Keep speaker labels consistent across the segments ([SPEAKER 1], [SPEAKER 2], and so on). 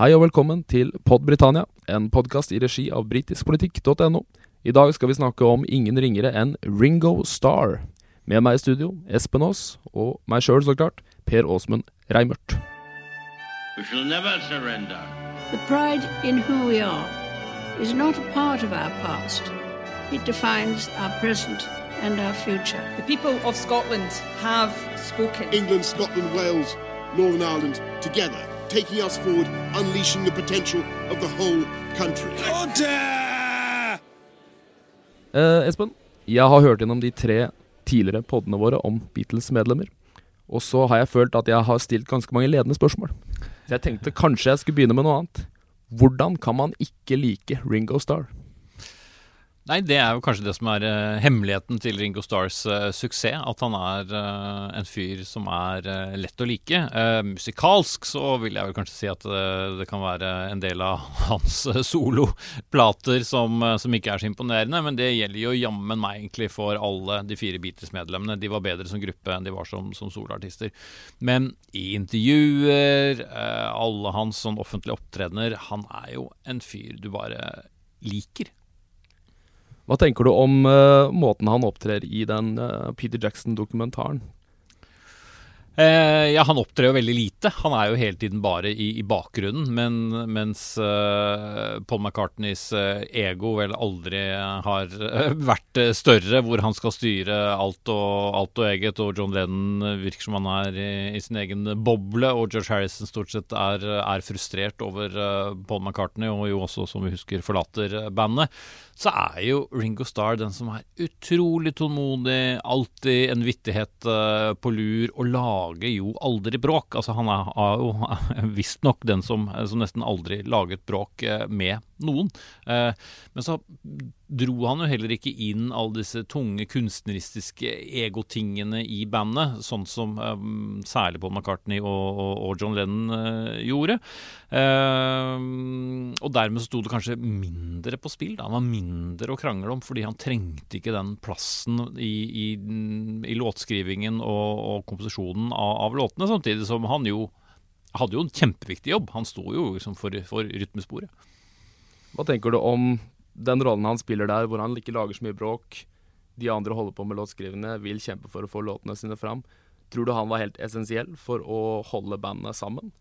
[SPEAKER 1] Hei og velkommen til Pod Britannia, en podkast i regi av britiskpolitikk.no. I dag skal vi snakke om ingen ringere enn Ringo Starr. Med meg i studio, Espen Aas, og meg sjøl, så klart, Per Åsmund Reimert.
[SPEAKER 2] We shall never surrender.
[SPEAKER 3] The pride in who we are is not a part of our past. It defines our present and our future.
[SPEAKER 4] The people of Scotland have spoken.
[SPEAKER 5] England, Scotland, Wales, Northern Ireland together, taking us forward, unleashing the potential of the whole country.
[SPEAKER 1] Eh, Espen, jeg har hørt gjennom de tre tidligere podene våre om Beatles-medlemmer. Og så har jeg følt at jeg har stilt ganske mange ledende spørsmål. Så jeg tenkte kanskje jeg skulle begynne med noe annet. Hvordan kan man ikke like Ringo Starr?
[SPEAKER 6] Nei, det er jo kanskje det som er eh, hemmeligheten til Ringo Stars eh, suksess. At han er eh, en fyr som er eh, lett å like. Eh, musikalsk så vil jeg vel kanskje si at eh, det kan være en del av hans soloplater som, som ikke er så imponerende. Men det gjelder jo jammen meg egentlig for alle de fire Beatles-medlemmene. De var bedre som gruppe enn de var som, som soloartister. Men i intervjuer, alle hans sånn offentlige opptredener Han er jo en fyr du bare liker.
[SPEAKER 1] Hva tenker du om uh, måten han opptrer i den uh, Peter Jackson-dokumentaren?
[SPEAKER 6] Eh, ja, han opptrer jo veldig lite. Han er jo hele tiden bare i, i bakgrunnen. Men, mens eh, Paul McCartneys eh, ego vel aldri har eh, vært større, hvor han skal styre alt og, alt og eget, og John Lennon virker som han er i, i sin egen boble, og George Harrison stort sett er, er frustrert over Paul McCartney, og jo også, som vi husker, forlater bandet, så er jo Ringo Starr den som er utrolig tålmodig, alltid en vittighet eh, på lur, og lager jo aldri bråk. Altså Han er, er jo visstnok den som, som nesten aldri laget bråk eh, med noen. Eh, men så dro han jo heller ikke inn alle disse tunge kunstneristiske egotingene i bandet, sånn som um, særlig Paul McCartney og, og, og John Lennon uh, gjorde. Uh, og dermed sto det kanskje mindre på spill. Da. Han var mindre å krangle om, fordi han trengte ikke den plassen i, i, i låtskrivingen og, og komposisjonen av, av låtene, samtidig som han jo hadde jo en kjempeviktig jobb. Han sto jo liksom for, for rytmesporet.
[SPEAKER 1] Hva tenker du om den rollen han spiller der, hvor han ikke lager så mye bråk? De andre holder på med låtskrivende, vil kjempe for å få låtene sine fram. Tror du han var helt essensiell for å holde bandet sammen?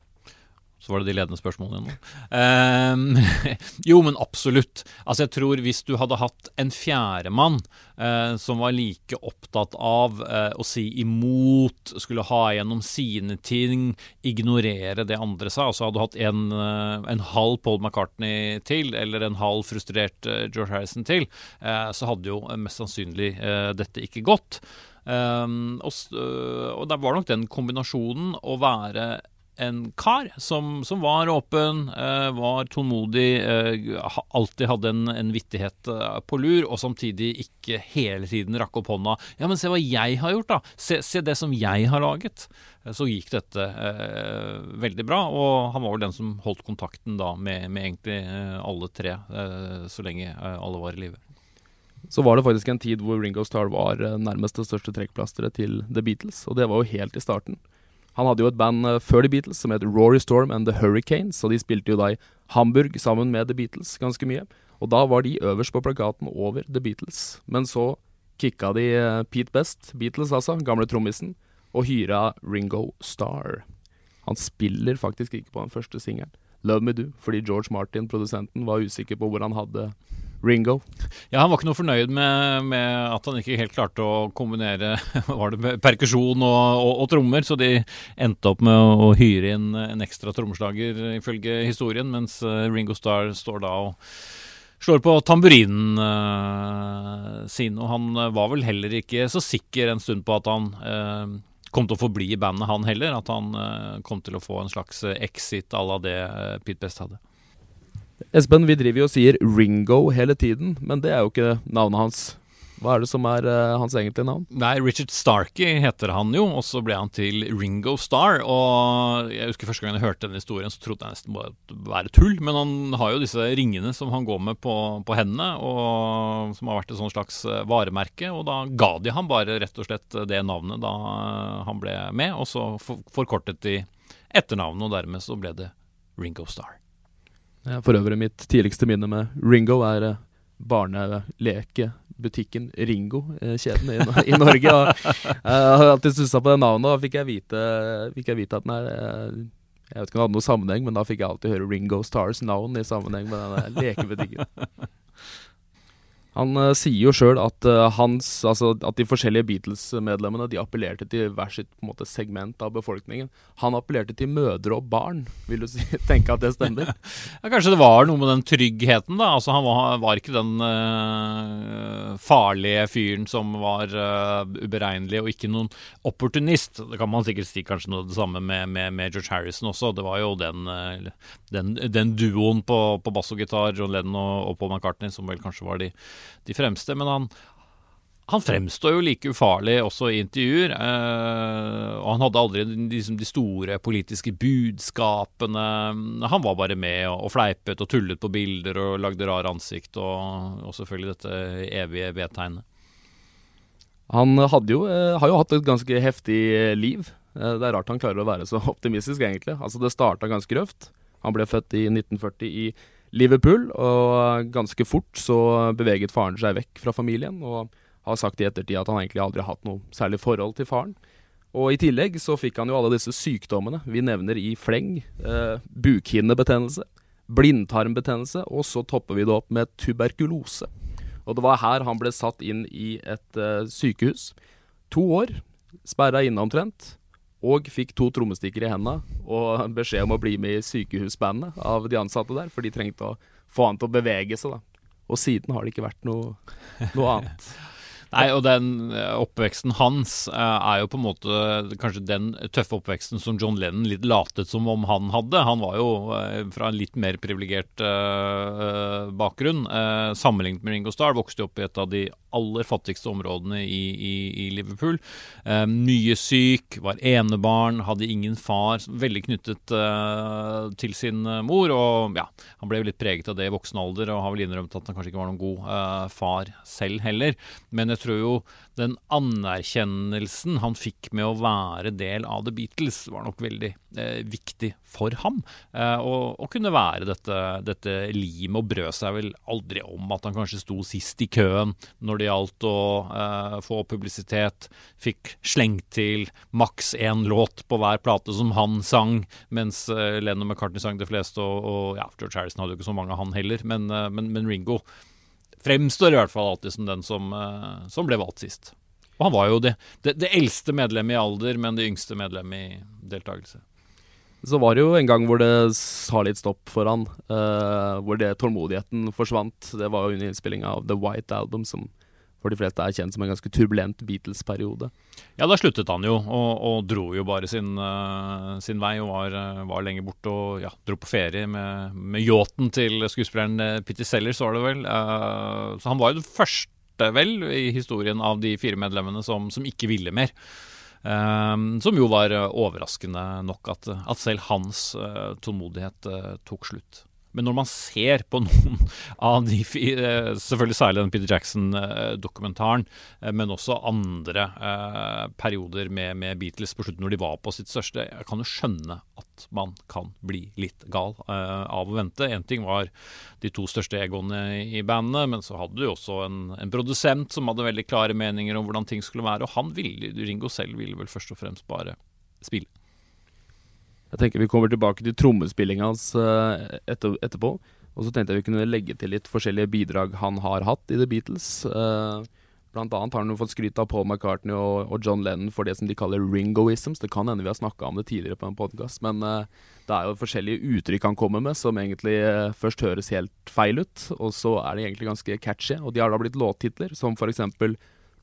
[SPEAKER 6] Så var det de ledende spørsmålene nå. Eh, jo, men absolutt. Altså, jeg tror hvis du hadde hatt en fjerdemann eh, som var like opptatt av eh, å si imot, skulle ha igjennom sine ting, ignorere det andre sa, altså hadde du hatt en, eh, en halv Paul McCartney til, eller en halv frustrert eh, George Harrison til, eh, så hadde jo mest sannsynlig dette ikke gått. Um, og, og det var nok den kombinasjonen å være en kar som, som var åpen, eh, var tålmodig, eh, alltid hadde en, en vittighet eh, på lur, og samtidig ikke hele tiden rakk opp hånda. Ja, men se hva jeg har gjort, da! Se, se det som jeg har laget! Eh, Så gikk dette eh, veldig bra, og han var vel den som holdt kontakten da med, med egentlig eh, alle tre, så lenge alle var i live.
[SPEAKER 1] Så var det faktisk en tid hvor Ringo Starr var nærmest det største trekkplasteret til The Beatles, og det var jo helt i starten. Han hadde jo et band eh, før The Beatles som het Rory Storm and The Hurricanes, og de spilte jo da i Hamburg sammen med The Beatles ganske mye. Og da var de øverst på plakaten over The Beatles. Men så kicka de eh, Pete Best, Beatles altså, gamle trommisen, og hyra Ringo Starr. Han spiller faktisk ikke på den første singelen, Love Me Do, fordi George Martin, produsenten, var usikker på hvor han hadde Ringo.
[SPEAKER 6] Ja, Han var ikke noe fornøyd med, med at han ikke helt klarte å kombinere var det perkusjon og, og, og trommer, så de endte opp med å, å hyre inn en ekstra trommeslager, ifølge historien, mens eh, Ringo Starr står da og slår på tamburinen eh, sin. Og han eh, var vel heller ikke så sikker en stund på at han eh, kom til å forbli i bandet, han heller. At han eh, kom til å få en slags exit à la det Pete Best hadde.
[SPEAKER 1] Espen, vi driver jo og sier Ringo hele tiden, men det er jo ikke navnet hans. Hva er det som er uh, hans egentlige navn?
[SPEAKER 6] Nei, Richard Starkey heter han jo, og så ble han til Ringo Starr. Og jeg husker første gang jeg hørte denne historien, så trodde jeg nesten bare at det var tull. Men han har jo disse ringene som han går med på, på hendene, og som har vært et sånt slags eh, varemerke. Og da ga de ham bare rett og slett det navnet da eh, han ble med, og så forkortet de etternavnet, og dermed så ble det Ringo Starr.
[SPEAKER 1] For øvrig, mitt tidligste minne med Ringo er eh, barnelekebutikken Ringo-kjeden i, i Norge. Og jeg har alltid stussa på det navnet, og fikk jeg vite, fikk jeg vite at den er eh, Jeg vet ikke om det hadde noe sammenheng, men da fikk jeg alltid høre Ringo Stars navn i sammenheng med denne lekebutikken. Han uh, sier jo sjøl at, uh, altså, at de forskjellige Beatles-medlemmene de appellerte til hver sitt måte, segment av befolkningen. Han appellerte til mødre og barn. Vil du si, tenke at det stemmer?
[SPEAKER 6] ja, kanskje det var noe med den tryggheten. da, altså Han var, var ikke den uh, farlige fyren som var uberegnelig, og ikke noen opportunist. Det kan man sikkert si kanskje noe det samme med, med, med George Harrison også. Det var jo den, den, den duoen på, på bass og gitar, John Lennon og, og Paul McCartney, som vel kanskje var de de fremste. Men han, han fremstår jo like ufarlig også i intervjuer. Eh, og han hadde aldri liksom, de store politiske budskapene. Han var bare med og, og, fleipet og tullet på bilder og lagde rare ansikt. Og, og selvfølgelig dette evige vedtegnet.
[SPEAKER 1] Han jo, eh, har jo hatt et ganske heftig liv. Eh, det er rart han klarer å være så optimistisk, egentlig. Altså, det starta ganske røft. Han ble født i 1940 i Liverpool, og ganske fort så beveget faren seg vekk fra familien, og har sagt i ettertid at han egentlig aldri har hatt noe særlig forhold til faren. Og i tillegg så fikk han jo alle disse sykdommene vi nevner i fleng. Eh, bukhinnebetennelse, blindtarmbetennelse, og så topper vi det opp med tuberkulose. Og det var her han ble satt inn i et eh, sykehus. To år, sperra inne omtrent og fikk to trommestikker i hendene og beskjed om å bli med i sykehusbandet av de ansatte der, for de trengte å få han til å bevege seg. da. Og siden har det ikke vært noe, noe annet.
[SPEAKER 6] Nei, og den eh, oppveksten hans uh, er jo på en måte kanskje den tøffe oppveksten som John Lennon litt latet som om han hadde. Han var jo uh, fra en litt mer privilegert bakgrunn. sammenlignet med Ringo Starr vokste opp i et av de aller fattigste områdene i, i, i Liverpool. mye syk, var enebarn, hadde ingen far. Veldig knyttet til sin mor. Og ja, han ble jo litt preget av det i voksen alder, og har vel innrømt at han kanskje ikke var noen god far selv heller. Men jeg jeg tror jo den anerkjennelsen han fikk med å være del av The Beatles, var nok veldig eh, viktig for ham. Eh, å kunne være dette, dette limet, og brød seg vel aldri om at han kanskje sto sist i køen når det gjaldt å eh, få publisitet. Fikk slengt til maks én låt på hver plate som han sang, mens eh, Lennon McCartney sang de fleste, og, og ja, George Harrison hadde jo ikke så mange, han heller. men, eh, men, men Ringo fremstår i hvert fall alltid som den som, uh, som ble valgt sist. Og han var jo det, det, det, eldste medlemmet i alder, men det yngste medlemmet i deltakelse.
[SPEAKER 1] Så var det jo en gang hvor det sa litt stopp for han, uh, hvor det tålmodigheten forsvant. Det var jo under innspillinga av The White Album, som for de fleste er kjent som en ganske turbulent Beatles-periode.
[SPEAKER 6] Ja, da sluttet han jo, og, og dro jo bare sin, uh, sin vei og var, uh, var lenge borte og ja, dro på ferie med, med yachten til skuespilleren Pitty Peter Sellers, var det vel. Uh, så han var jo den første, vel, i historien av de fire medlemmene som, som ikke ville mer. Um, som jo var overraskende nok at, at selv hans tålmodighet tok slutt. Men når man ser på noen av de fire, Selvfølgelig særlig den Peter Jackson-dokumentaren, eh, men også andre eh, perioder med, med, Beatles på slutten når de var på sitt største. Jeg kan jo skjønne at man kan bli litt gal av å vente. Én ting var de to største egoene i bandene, men så hadde du også en, en, produsent som hadde veldig klare meninger om hvordan ting skulle være. Og han ville, Ringo selv ville vel først og fremst bare spille.
[SPEAKER 1] Jeg tenker Vi kommer tilbake til trommespillinga hans uh, etter, etterpå. Og så tenkte jeg vi kunne legge til litt forskjellige bidrag han har hatt i The Beatles. Uh, blant annet har han fått skryt av Paul McCartney og, John Lennon for det som de kaller ringoisms. Det kan hende vi har snakka om det tidligere på en podkast, men uh, det er jo forskjellige uttrykk han kommer med som egentlig først høres helt feil ut, og så er de egentlig ganske catchy. Og de har da blitt låttitler, som eksempel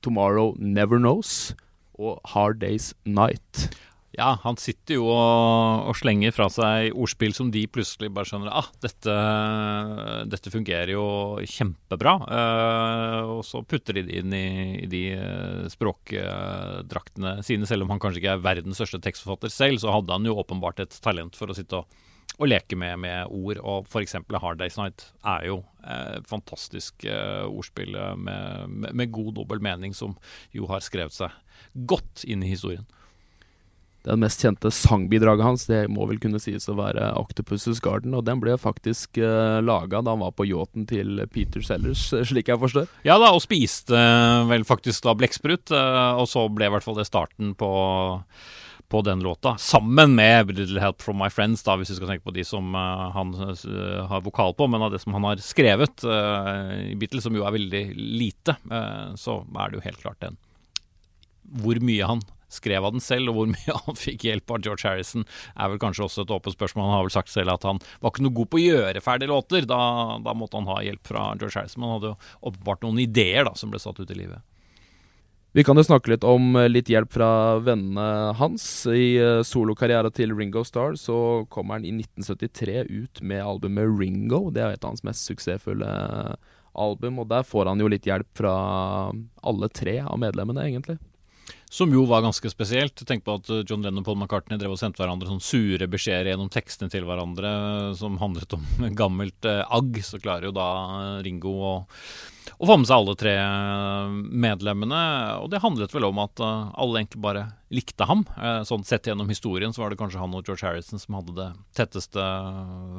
[SPEAKER 1] Tomorrow Never Knows og Hard Days Night.
[SPEAKER 6] Ja, han sitter jo og, og, slenger fra seg ordspill som de plutselig bare skjønner ah, dette, dette fungerer jo kjempebra. Uh, og så putter de det inn i, i de uh, språkdraktene sine. Selv om han kanskje ikke er verdens største tekstforfatter selv, så hadde han jo åpenbart et talent for å sitte og, og leke med, med ord. Og f.eks. Hard Day's Night er jo eh, fantastisk eh, ordspill med, med, med god dobbel mening, som jo har skrevet seg godt inn i historien.
[SPEAKER 1] Det mest kjente sangbidraget hans det må vel kunne sies å være 'Octopus's Garden'. Og den ble faktisk uh, laga da han var på yachten til Peter Sellers, slik jeg forstår.
[SPEAKER 6] Ja da, og spiste vel faktisk da blekksprut. og så ble i hvert fall det starten på på den låta, sammen med 'Little Help From My Friends', da, hvis vi skal tenke på de som uh, han uh, har vokal på, men av det som han har skrevet uh, i Beatles, som jo er veldig lite, så er det jo helt klart den. Hvor mye han skrev av den selv, og hvor mye han fikk hjelp av George Harrison, er vel kanskje også et åpent spørsmål. Han har vel sagt selv at han var ikke noe god på å gjøre ferdige låter. Da, da måtte han ha hjelp fra George Harrison. Men han hadde jo åpenbart noen ideer da, som ble satt ut i livet.
[SPEAKER 1] Vi kan jo snakke litt om eh, litt hjelp fra vennene hans. I uh, solokarrieren til Ringo Starr så kommer han i 1973 ut med albumet Ringo. Det er et av hans mest suksessfulle eh, album, og der får han jo litt hjelp fra alle tre av medlemmene, egentlig.
[SPEAKER 6] Som jo var ganske spesielt. Tenk på at John Lennon og Paul McCartney drev og sendte hverandre sånn sure beskjeder gjennom tekstene til hverandre som handlet om gammelt eh, agg. Så klarer jo da Ringo å få med seg alle tre medlemmene. Og det handlet vel om at alle egentlig bare likte ham. Uh, sånn Sett gjennom historien så var det kanskje han og George Harrison som hadde det tetteste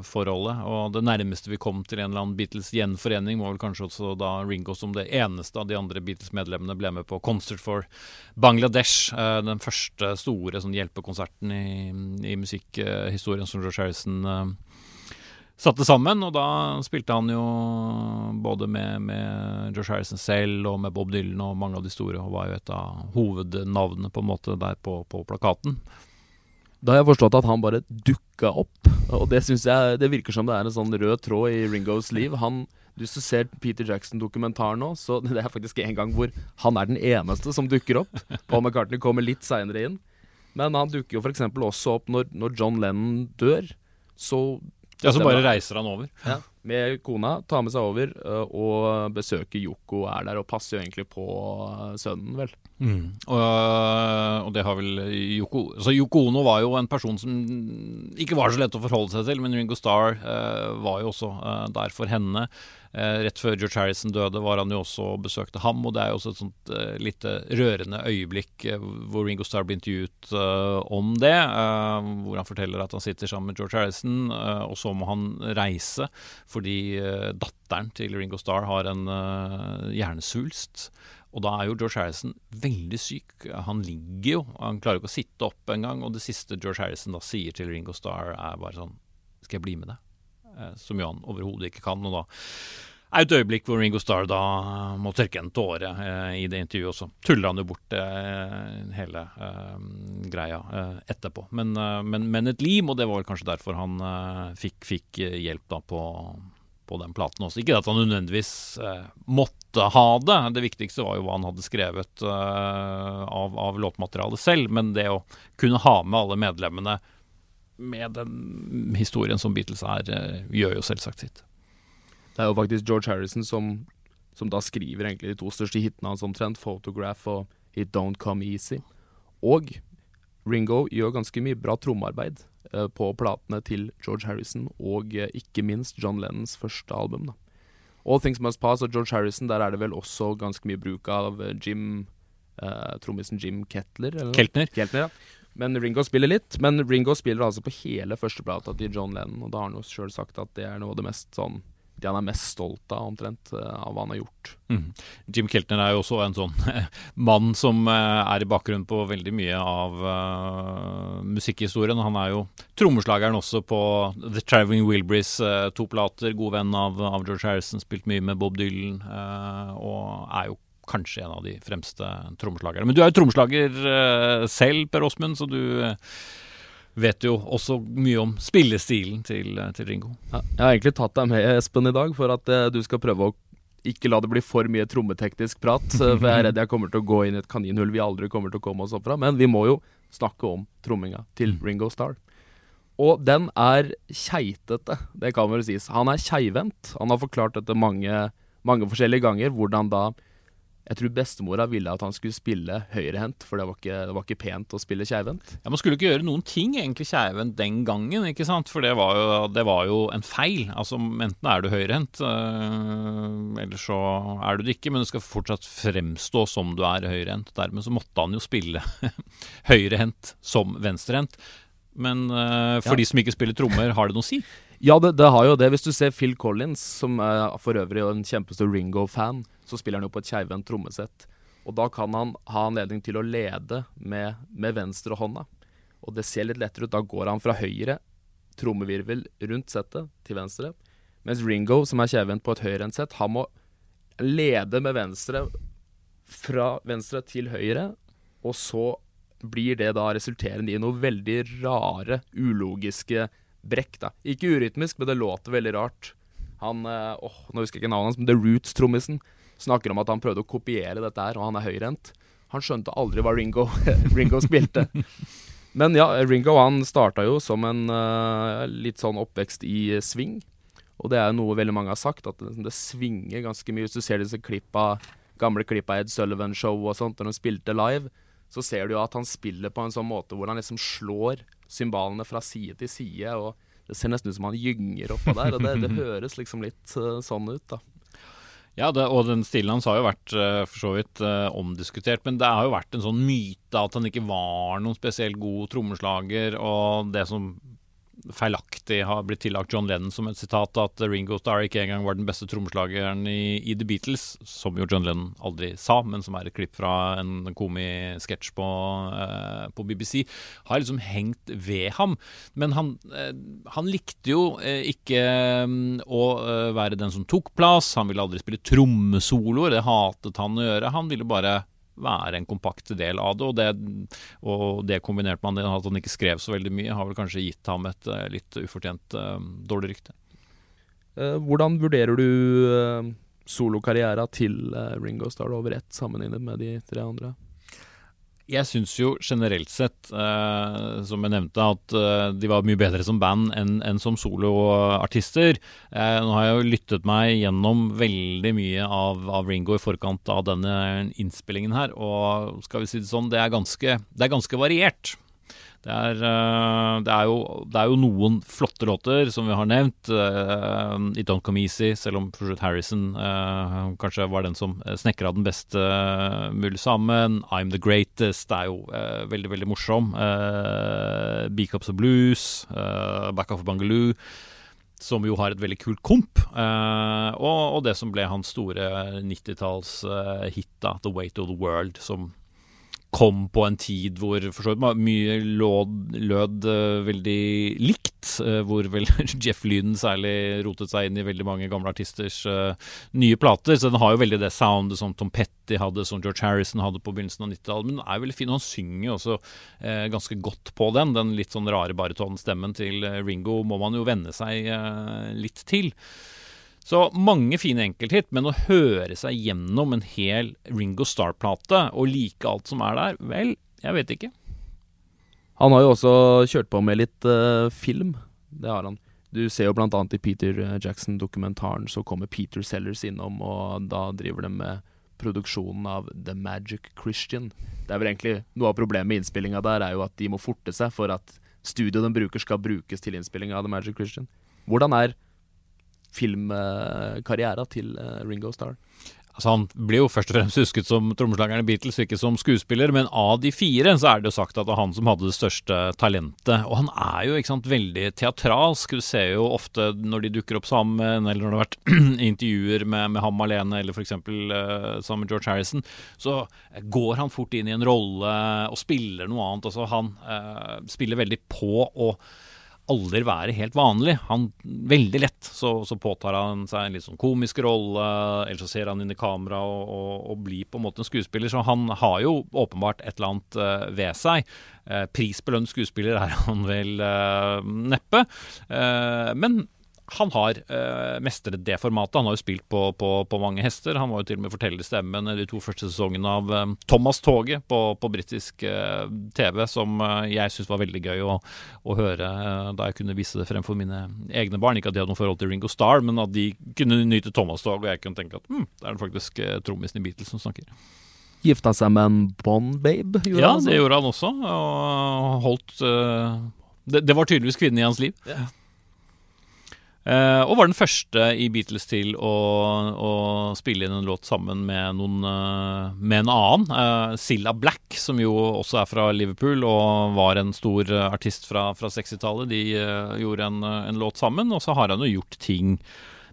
[SPEAKER 6] forholdet. Og det nærmeste vi kom til en eller annen Beatles-gjenforening, var vel kanskje også da Ringo som det eneste av de andre Beatles-medlemmene ble med på Concert for Bangladesh. Uh, den første store sånn, hjelpekonserten i, i musikkhistorien som George Harrison satte sammen. Og da spilte han jo både med, med Josh Harrison selv og med Bob Dylan og mange av de store, og var jo et av hovednavnene på en måte der på, på plakaten.
[SPEAKER 1] Da har jeg forstått at han bare dukka opp, og det syns jeg Det virker som det er en sånn rød tråd i Ringos liv. Han, hvis du ser Peter Jackson-dokumentaren nå, så det er faktisk en gang hvor han er den eneste som dukker opp. Paul McCartney kommer litt seinere inn. Men han dukker jo f.eks. også opp når, når John Lennon dør. Så
[SPEAKER 6] ja, Så bare reiser han over?
[SPEAKER 1] Ja, med kona. Tar med seg over uh, og besøker Yoko, er der og passer jo egentlig på uh, sønnen, vel.
[SPEAKER 6] Mm. Og, og, det har vel Yoko Så Yoko Ono var jo en person som ikke var så lett å forholde seg til, men Ringo Starr eh, var jo også der for henne. Eh, rett før George Harrison døde, var han jo også og besøkte ham. Og det er jo også et sånt lite rørende øyeblikk hvor Ringo Starr blir intervjuet om det. hvor han forteller at han sitter sammen med George Harrison, og så må han reise fordi datteren til Ringo Starr har en hjernesvulst. Og da er jo George Harrison veldig syk. Han ligger jo, han klarer ikke å sitte opp engang. Og det siste George Harrison da sier til Ringo Starr, er bare sånn Skal jeg bli med deg? som jo han overhodet ikke kan. Og da er et øyeblikk hvor Ringo Starr da må tørke en tåre eh, i det intervjuet, og så tuller han jo bort eh, hele eh, greia eh, etterpå. Men, eh, men, men, et lim, og det var kanskje derfor han eh, fikk, fikk, hjelp da på, på, den platen også. Ikke at han nødvendigvis måtte ha det, det viktigste var jo hva han hadde skrevet av, av låtmaterialet selv, men det å kunne ha med alle medlemmene med den historien som Beatles er, gjør jo selvsagt sitt.
[SPEAKER 1] Det er jo faktisk George Harrison som, som da skriver egentlig de to største hitene hans omtrent, 'Photograph' og 'It Don't Come Easy'. Og Ringo gjør ganske mye bra trommearbeid eh, på platene til George Harrison, og eh, ikke minst John Lennons første album. da. All Things Must Pass og George Harrison, der er det vel også ganske mye bruk av eh, Jim eh, Trommisen Jim Kettler? Eller
[SPEAKER 6] Keltner.
[SPEAKER 1] Keltner ja. Men Ringo spiller litt. Men Ringo spiller altså på hele førsteplata til John Lennon, og da har han jo sjøl sagt at det er noe av det mest sånn det han er mest stolt av, omtrent, eh, av hva han har gjort.
[SPEAKER 6] Mm. Jim Keltner er jo også en sånn mann som uh, er i bakgrunnen på veldig mye av uh, musikkhistorien. Han er jo trommeslageren også på The Traveling Wilburys, uh, to plater. God venn av, av, George Harrison, spilt mye med Bob Dylan, og er jo kanskje en av de fremste trommeslagerne. Men du er jo trommeslager selv, Per Åsmund, så du vet jo også mye om spillestilen til, til Ringo.
[SPEAKER 1] Ja, jeg har egentlig tatt deg med, Espen, i dag for at uh, du skal prøve å ikke la det bli for mye trommeteknisk prat. Uh, for jeg er redd jeg kommer til å gå inn i et kaninhull vi aldri kommer til å komme oss opp fra. Men vi må jo snakke om tromminga til mm. Ringo Starr. Og den er keitete, det kan vel sies. Han er keivhendt. Han har forklart dette mange, mange forskjellige ganger, hvordan da Jeg tror bestemora ville at han skulle spille høyrehendt, for det var ikke, det var ikke pent å spille keivhendt.
[SPEAKER 6] Ja, Man skulle ikke gjøre noen ting egentlig keivhendt den gangen, ikke sant? For det var, jo, det var jo en feil. Altså Enten er du høyrehendt, øh, eller så er du det ikke, men du skal fortsatt fremstå som du er høyrehendt. Dermed så måtte han jo spille høyrehendt som venstrehendt. Men øh, for
[SPEAKER 1] Ja.
[SPEAKER 6] de som ikke spiller trommer, har det noe å si?
[SPEAKER 1] Ja, det, det har jo det. Hvis du ser Phil Collins, som er for øvrig en kjempestor Ringo-fan, så spiller han jo på et keivhendt trommesett. Og da kan han ha anledning til å lede med, med venstrehånda. Og det ser litt lettere ut. Da går han fra høyre, trommevirvel rundt settet, til venstre. Mens Ringo, som er keivhendt på et høyrehendt sett, han må lede med venstre fra venstre til høyre, og så blir det da resulterende i noe veldig rare, ulogiske brekk, da. Ikke urytmisk, men det låter veldig rart. Han eh, åh, nå husker jeg ikke navnet hans, men The Roots-trommisen snakker om at han prøvde å kopiere dette her, og han er høyrehendt. Han skjønte aldri hva Ringo, Ringo spilte. Men ja, Ringo han starta jo som en uh, litt sånn oppvekst i swing. Og det er noe veldig mange har sagt, at det, det svinger ganske mye. Hvis du ser disse klippa, gamle klippa Ed Sullivan-show og sånt, når de spilte live, så ser du jo at han spiller på en sånn måte hvor han liksom slår cymbalene fra side til side. og Det ser nesten ut som han gynger oppå der, og det, det høres liksom litt uh, sånn ut, da.
[SPEAKER 6] Ja, det, og den stilen hans har jo vært eh, for så vidt eh, omdiskutert, men det har jo vært en sånn myte at han ikke var noen spesielt god trommeslager, og det som feilaktig har blitt tillagt John Lennon som et sitat, at Ringo Starr ikke engang var den beste trommeslageren i, i The Beatles, som jo John Lennon aldri sa, men som er et klipp fra en komisketsj på, eh, på BBC, har liksom hengt ved ham. Men han, eh, han likte jo eh, ikke mm, å eh, være den som tok plass, han ville aldri spille trommesoloer, det hatet han å gjøre. Han ville bare være en kompakt del av det, og det, og det kombinert med at han ikke skrev så veldig mye, har vel kanskje gitt ham et eh, litt ufortjent eh, dårlig rykte.
[SPEAKER 1] Eh, hvordan vurderer du solokarriera til Ringo Starr over ett, sammenlignet med de tre andre?
[SPEAKER 6] Jeg syns jo generelt sett, eh, som jeg nevnte, at eh, de var mye bedre som band enn enn som soloartister. Eh, nå har jeg jo lyttet meg gjennom veldig mye av, av Ringo i forkant av denne innspillingen her, og skal vi si det sånn, det er ganske, det er ganske variert. Det er, eh, det, er jo, det er jo noen flotte låter, som vi har nevnt. Uh, It Don't Come Easy, selv om Harrison uh, kanskje var den som snekra den beste uh, mulig sammen. I'm The Greatest er jo veldig, veldig morsom. Uh, Beak Ups of Blues, uh, Back Off Bangaloo. Som jo har et veldig kult komp. og, og det som ble hans store 90-tallshit, da, The Weight of the World, som kom på en tid hvor for så vidt mye låd, lød uh, veldig likt. Uh, hvor vel Jeff Lynn særlig rotet seg inn i veldig mange gamle artisters eh, nye plater. Så den har jo veldig det soundet som Tom Petty hadde, som George Harrison hadde på begynnelsen av 90-tallet. Men den er veldig fin, og han synger også ganske godt på den. Den litt sånn rare baritonstemmen til Ringo må man jo venne seg litt til. Så mange fine enkelthit, men å høre seg gjennom en hel Ringo Starr-plate og like alt som er der, vel, jeg vet ikke.
[SPEAKER 1] Han har jo også kjørt på med litt uh, film. Det har han. Du ser jo annet i Peter eh, Jackson-dokumentaren så kommer Peter Sellers innom, og da driver de med produksjonen av The Magic Christian. Det er vel egentlig Noe av problemet med innspillinga der er jo at de må forte seg for at studioet de bruker, skal brukes til innspillinga av The Magic Christian. Hvordan er filmkarriera til eh, Ringo Starr?
[SPEAKER 6] Altså Han blir jo først og fremst husket som trommeslageren i Beatles, ikke som skuespiller. Men av de fire så er det jo sagt at det er han som hadde det største talentet. Og han er jo ikke sant, veldig teatralsk. Du ser jo ofte når de dukker opp sammen, eller når det har vært intervjuer med, med ham alene, eller f.eks. Uh, sammen med George Harrison, så går han fort inn i en rolle og spiller noe annet. Altså Han uh, spiller veldig på og aldri være helt vanlig. Han, veldig lett så, så påtar han seg en litt sånn komisk rolle, eller så ser han inn i kamera og, og, og blir på en måte en skuespiller. Så han har jo åpenbart et eller annet uh, ved seg. Uh, prisbelønnet skuespiller er han vel uh, neppe. men han har uh, mestret det formatet. Han har jo spilt på, på, på, mange hester. Han var jo til og med fortellerstemmen i de to første sesongene av um, Thomas Toget på, på britisk uh, TV, som uh, jeg syntes var veldig gøy å, å høre da jeg kunne vise det fremfor mine egne barn. Ikke at de hadde noe forhold til Ringo Starr, men at de kunne nyte Thomas Tog, og jeg kunne tenke at hm, det er det faktisk trommisen i Beatles som snakker.
[SPEAKER 1] Gifta seg med en Bond-babe?
[SPEAKER 6] Ja, det gjorde han også. Og holdt det, det, var tydeligvis kvinnen i hans liv. Yeah. Uh, og var den første i Beatles til å, å, spille inn en låt sammen med, noen, uh, med en annen. Silla Black, som jo også er fra Liverpool og var en stor artist fra, fra 60-tallet. De gjorde en, en, låt sammen, og så har han jo gjort ting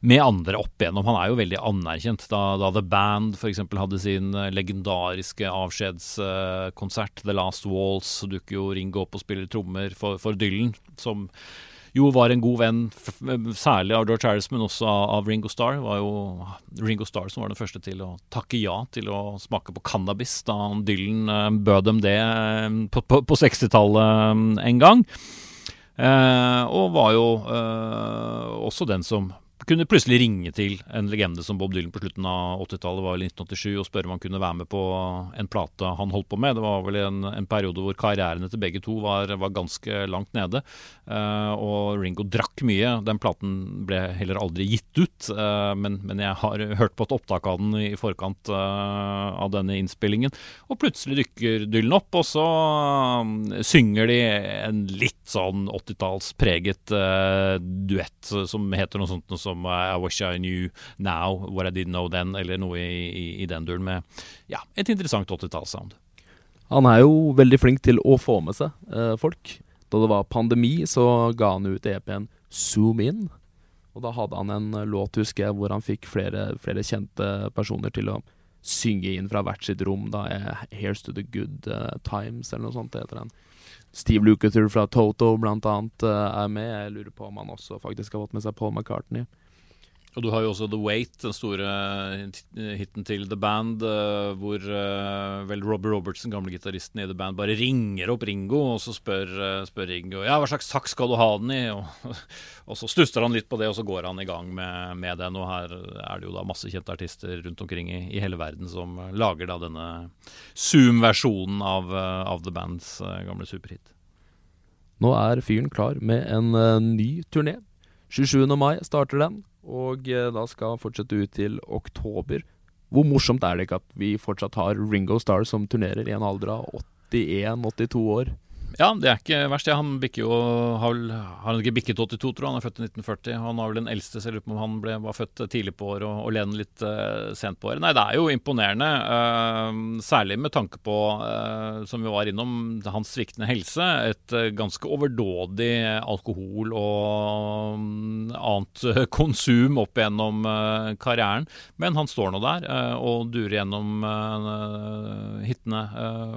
[SPEAKER 6] med andre opp igjennom. Han er jo veldig anerkjent. Da, da The Band f.eks. hadde sin legendariske avskjedskonsert, The Last Walls, dukker jo Ringo opp og spiller trommer for, for Dylan. som jo var en god venn, særlig av George Harris, men også av Ringo Starr. Det var jo Ringo Starr som var den første til å takke ja til å smake på cannabis da Dylan uh, bød dem det uh, på, på, på 60-tallet um, en gang. Eh, og var jo også den som kunne plutselig ringe til en legende som Bob Dylan på slutten av 80-tallet var vel 1987 og spørre om han kunne være med på en plate han holdt på med. Det var vel en, en periode hvor karrierene til begge to var, var ganske langt nede. Uh, og Ringo drakk mye. Den platen ble heller aldri gitt ut, uh, men, men, jeg har hørt på et opptak av den i forkant uh, av denne innspillingen. Og plutselig dykker Dylan opp, og så synger de en litt sånn 80-tallspreget duett som heter noe sånt noe som som I Wish I Knew Now What I Didn't Know Then, eller noe i, i, i den duren med ja, et interessant 80-tallssound.
[SPEAKER 1] Han er jo veldig flink til å få med seg eh, folk. Da det var pandemi, så ga han ut EP-en Zoom In. Og da hadde han en låt, husker jeg, hvor han fikk flere, flere kjente personer til å synge inn fra hvert sitt rom. da er 'Here's to the good uh, times', eller noe sånt heter den. Steve Lukather fra Toto blant annet er med. Jeg lurer på om han også faktisk har fått med seg Paul McCartney.
[SPEAKER 6] Og du har jo også The Wait, den store hiten til The Band, uh, hvor vel Robert Robertson, gamle gitaristen i The Band, bare ringer opp Ringo, og så spør, spør Ringo ja, hva slags saks skal du ha den i? Og, og, så stusser han litt på det, og så går han i gang med, med den. Og her er det jo da masse kjente artister rundt omkring i, i hele verden som lager da denne Zoom-versjonen av, av, The Bands gamle superhit.
[SPEAKER 1] Nå er fyren klar med en ny turné. 27. mai starter den. Og eh, da skal han fortsette ut til oktober. Hvor morsomt er det ikke at vi fortsatt har Ringo Starr som turnerer i en alder av 81-82 år?
[SPEAKER 6] Ja, det er ikke verst. Ja, han bikker jo har, har han ikke bikket 82, tror jeg. Han er født i 1940. Han var vel den eldste, på om han ble, var født tidlig på året og, og Len litt uh, sent på året. Nei, det er jo imponerende. Uh, særlig med tanke på, uh, som vi var innom, hans sviktende helse. Et ganske overdådig alkohol og um, annet konsum opp gjennom karrieren. Men han står nå der og durer gjennom hitene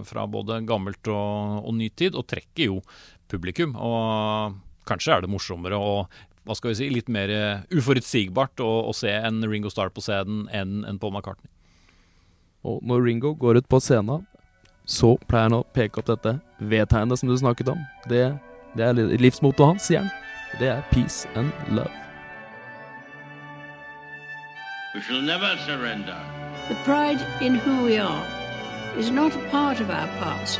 [SPEAKER 6] fra både gammelt og, og ny tid. og trekker jo publikum. Og kanskje er det morsommere og hva skal vi si, litt mer uforutsigbart å, å se en Ringo Starr på scenen enn en Paul McCartney.
[SPEAKER 1] Og når Ringo går ut på scenen, så pleier han å peke opp dette V-tegnet som du snakket om. Det, det er livsmottoet hans, sier han. Det er peace and love.
[SPEAKER 2] We shall never surrender.
[SPEAKER 3] The pride in who we are is not a part of our past.